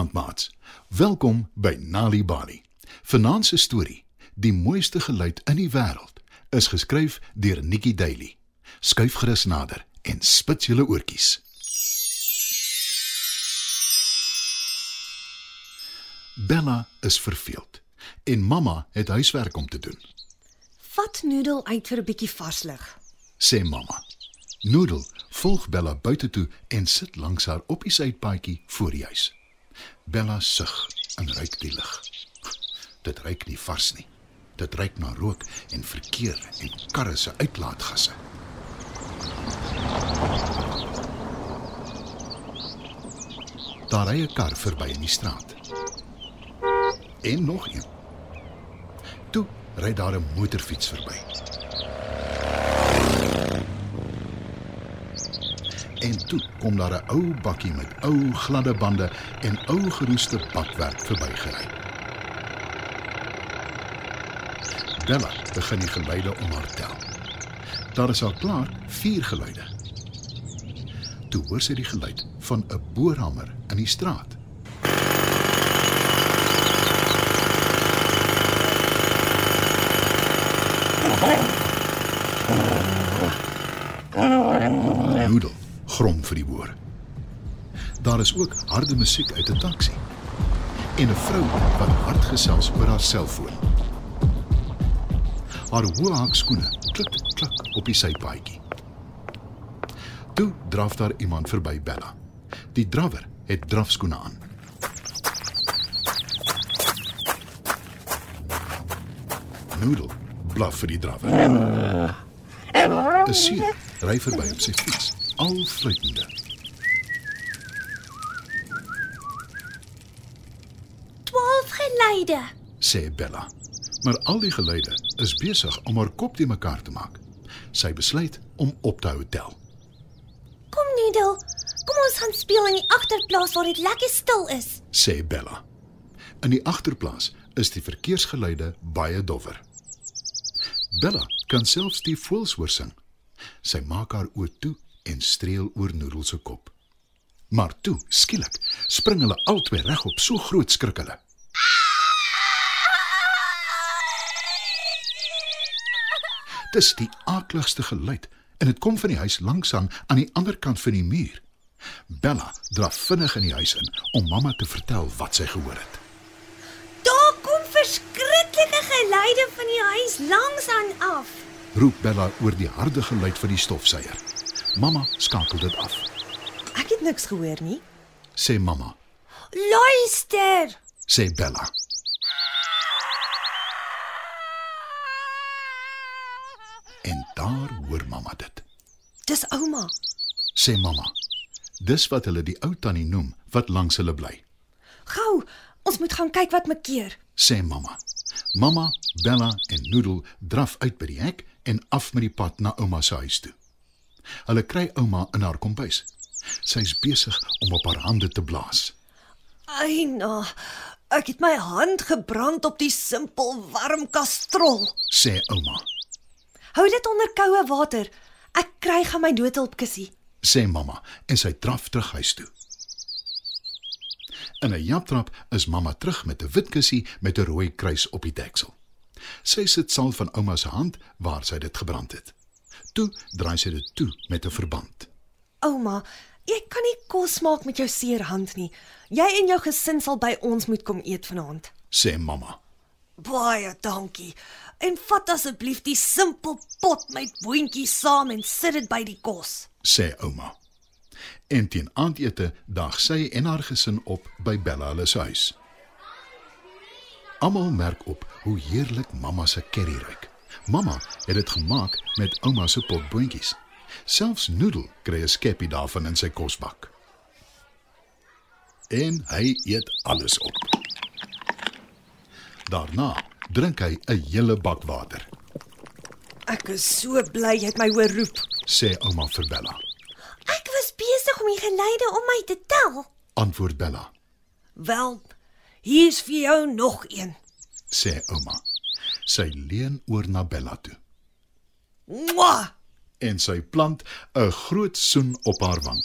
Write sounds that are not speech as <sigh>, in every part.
Goeienaand maats. Welkom by Nali Bali. Vanaand se storie, Die mooiste geluid in die wêreld, is geskryf deur Nikki Daily. Skuif gerus nader en spit julle oortjies. Bella is verveeld en mamma het huiswerk om te doen. Vat noedel uit vir 'n bietjie varslig. sê mamma. Noodle volg Bella buite toe en sit langs haar op die sypaadjie voor die huis. Bella sug en ruik die lug. Dit ruik nie vars nie. Dit ruik na rook en verkeer en karre se uitlaatgasse. Daar ry 'n kar verby in die straat. En nog een. Toe ry daar 'n motorfiets verby. En toe kom daar 'n ou bakkie met ou gladde bande en ou geroeste bakwerk verbygery. Bella begin die geluide om haar tel. Daar is al klaar 4 geluide. Toe hoor sy die geluid van 'n boorhamer in die straat. Noodle grom vir die boor. Daar is ook harde musiek uit 'n taxi en 'n vrou wat hard gesels oor haar selfoon. Haar hoë hakskoene klik klik op die sypaadjie. Toe draf daar iemand verby Bella. Die drawer het drafskoene aan. Noodle blaf vir die drawer. 'n Seun ry verby op sy fiets, al fluitende. Twaalf geluide. sê Bella. Maar al die geluide is besig om haar kop te mekaar te maak. Sy besluit om op te hou tel. Kom noedel. Kom ons gaan speel in die agterplaas waar dit lekker stil is. sê Bella. In die agterplaas is die verkeersgeluide baie dowwer. Bella kan selfs die voëls hoor sing. Sy maak haar oë toe en streel oor Noodle se kop. Maar toe, skielik, spring hulle albei regop, so groot skrik hulle. Dis die aakligste geluid en dit kom van die huis langsaan aan die ander kant van die muur. Bella draf vinnig in die huis in om mamma te vertel wat sy gehoor het. Daar kom verskriklike geluide van die huis langs aan af. roep Bella oor die harde geluid van die stofsuier. Mamma skakel dit af. Ek het niks gehoor nie. Sê mamma, Luister. sê Bella. En daar hoor mamma dit. Dis ouma. Sê mamma. Dis wat hulle die ou tannie noem wat langs hulle bly. Gou, ons moet gaan kyk wat makeer. Sê mamma. Mamma, Bella en Noodle draf uit by die hek en af met die pad na ouma se huis toe. Hulle kry ouma in haar kombuis. Sy's besig om op haar hande te blaas. Eina, ek het my hand gebrand op die simpel warm kastrol. Sê ouma. Hou dit onder koue water. Ek kry gaan my noodhulpkussie. sê mamma en sy draf terug huis toe. In 'n japtrap is mamma terug met 'n wit kussie met 'n rooi kruis op die deksel. Sy sit sal van ouma se hand waar sy dit gebrand het. Toe draai sy dit toe met 'n verband. Ouma, jy kan nie kos maak met jou seer hand nie. Jy en jou gesin sal by ons moet kom eet vanaand. Sê mamma. Baie dankie. En vat asseblief die simpel pot met boontjies saam en sit dit by die kos. sê ouma. En teen aandete daag sy en haar gesin op by Bella hulle se huis. Almal merk op hoe heerlik mamma se curry ruik. Mamma het dit gemaak met ouma se potboontjies. Selfs Noodle kry 'n skeppie daarvan in sy kosbak. En hy eet alles op. Daarna drink hy 'n hele bak water, Ek is so bly jy het my hoor roep. sê ouma vir Bella. Ek was besig om die geluide om my te tel. Antwoord Bella. Wel, hier's vir jou nog een. sê ouma. Sy leun oor na Bella toe Mwah! en sy plant 'n groot soen op haar wang.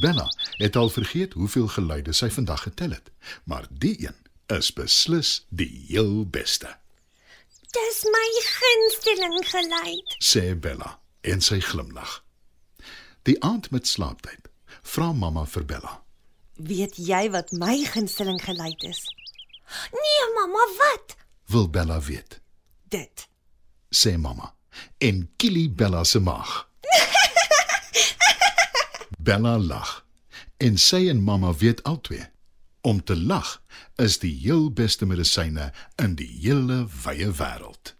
Bella het al vergeet hoeveel geluide sy vandag getel het, maar die een is beslis die heel beste, Dis my gunsteling geluid. sê Bella en sy glimlag. Die aand met slaaptyd vra mamma vir Bella. Weet jy wat my gunsteling geluid is? Nee, mamma, wat? Wil Bella weet, Dit. sê mamma en kielie Bella se maag. <laughs> Bella lag en sy en mamma weet albei om te lag is die heel beste medisyne in die hele wye wêreld.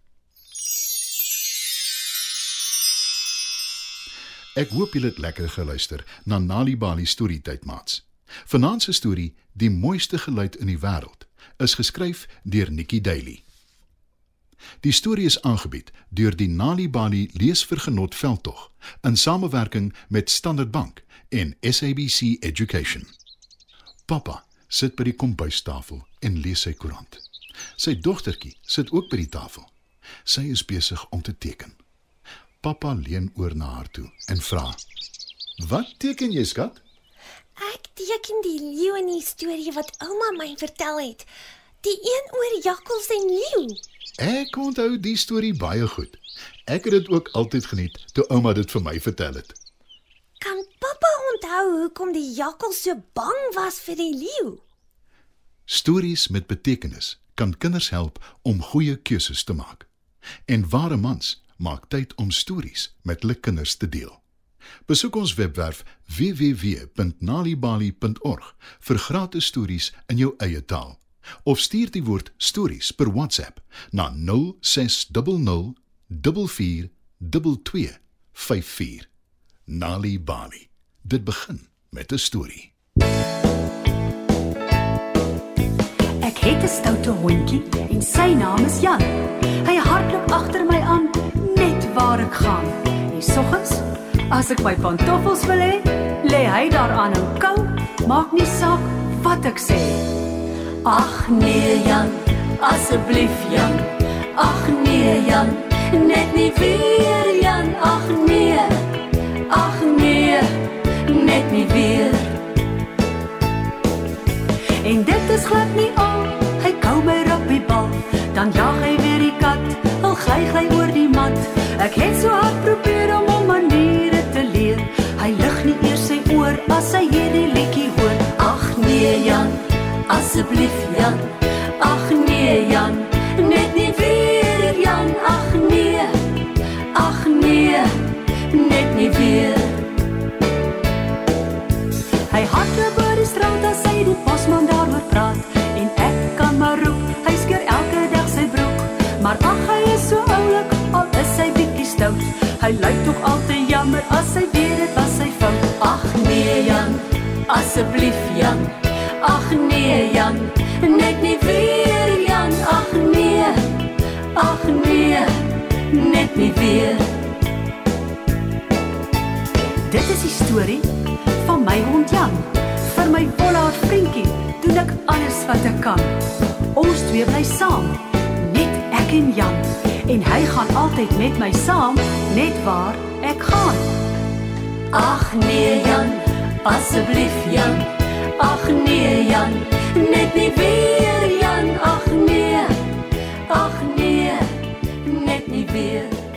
Ek hoop julle het lekker geluister na Nali Bali storietyd maats. Vanaand se storie, Die mooiste geluid in die wêreld, is geskryf deur Nikki Daily. Die storie is aangebied deur die Nali Bali Leesvergenot Veldtog in samewerking met Standard Bank en SABC Education. Pappa sit by die kombuistafel en lees sy koerant. Sy dogtertjie sit ook by die tafel. Sy is besig om te teken. Pappa leun oor na haar toe en vra: "Wat teken jy, skat?" Ek teken die leeu in die storie wat ouma my vertel het. Die een oor jakkals en leeu. Ek onthou die storie baie goed. Ek het dit ook altyd geniet toe ouma dit vir my vertel het. Kan pappa onthou hoekom die jakkals so bang was vir die leeu? Stories met betekenis kan kinders help om goeie keuses te maak. En ware mans maak tyd om stories met hulle kinders te deel. Besoek ons webwerf www.nalibali.org vir gratis stories in jou eie taal of stuur die woord stories per WhatsApp na 0600 442254. Nali Bali. Dit begin met 'n storie. Ek het 'n stoute hondjie en sy naam is Jan. Hy hardloop agter my aan net waar ek gaan. En soggens, as ek my pantoffels wil hê, lê hy daaraan en kou, maak nie saak wat ek sê. Ag nee Jan, asseblief Jan. Ag nee Jan, net nie weer Jan. Ag nee. Ag nee, net nie weer. En dit is glad nie al. Hy kou my ruggbybal, dan jag hy weer die kat. Al gly hy oor die mat. Ek het so hard asseblief Jan. Ag nee Jan, net nie weer Jan. Ag nee. Ag nee, net nie weer. Hy hardloop oor die straat as hy die posman daaroor praat en ek kan maar roep, hy skeur elke dag sy broek. Maar ag hy is so oulik, al is hy bietjie stout. Hy lyk tog altyd jammer as hy weet dit was sy fout. Ag nee Jan, asseblief Jan. Ag nee Jan, net nie weer Jan. Ag nee. Ag nee, net nie weer. Dit is die storie van my hond Jan. Vir my vollaard vriendjie doen ek alles wat ek kan. Ons twee bly saam, net ek en Jan. En hy gaan altyd met my saam, net waar ek gaan. Ag nee Jan, asseblief Jan. Ag nee Jan, net nie weer Jan, ag nee. Ag nee, net nie weer.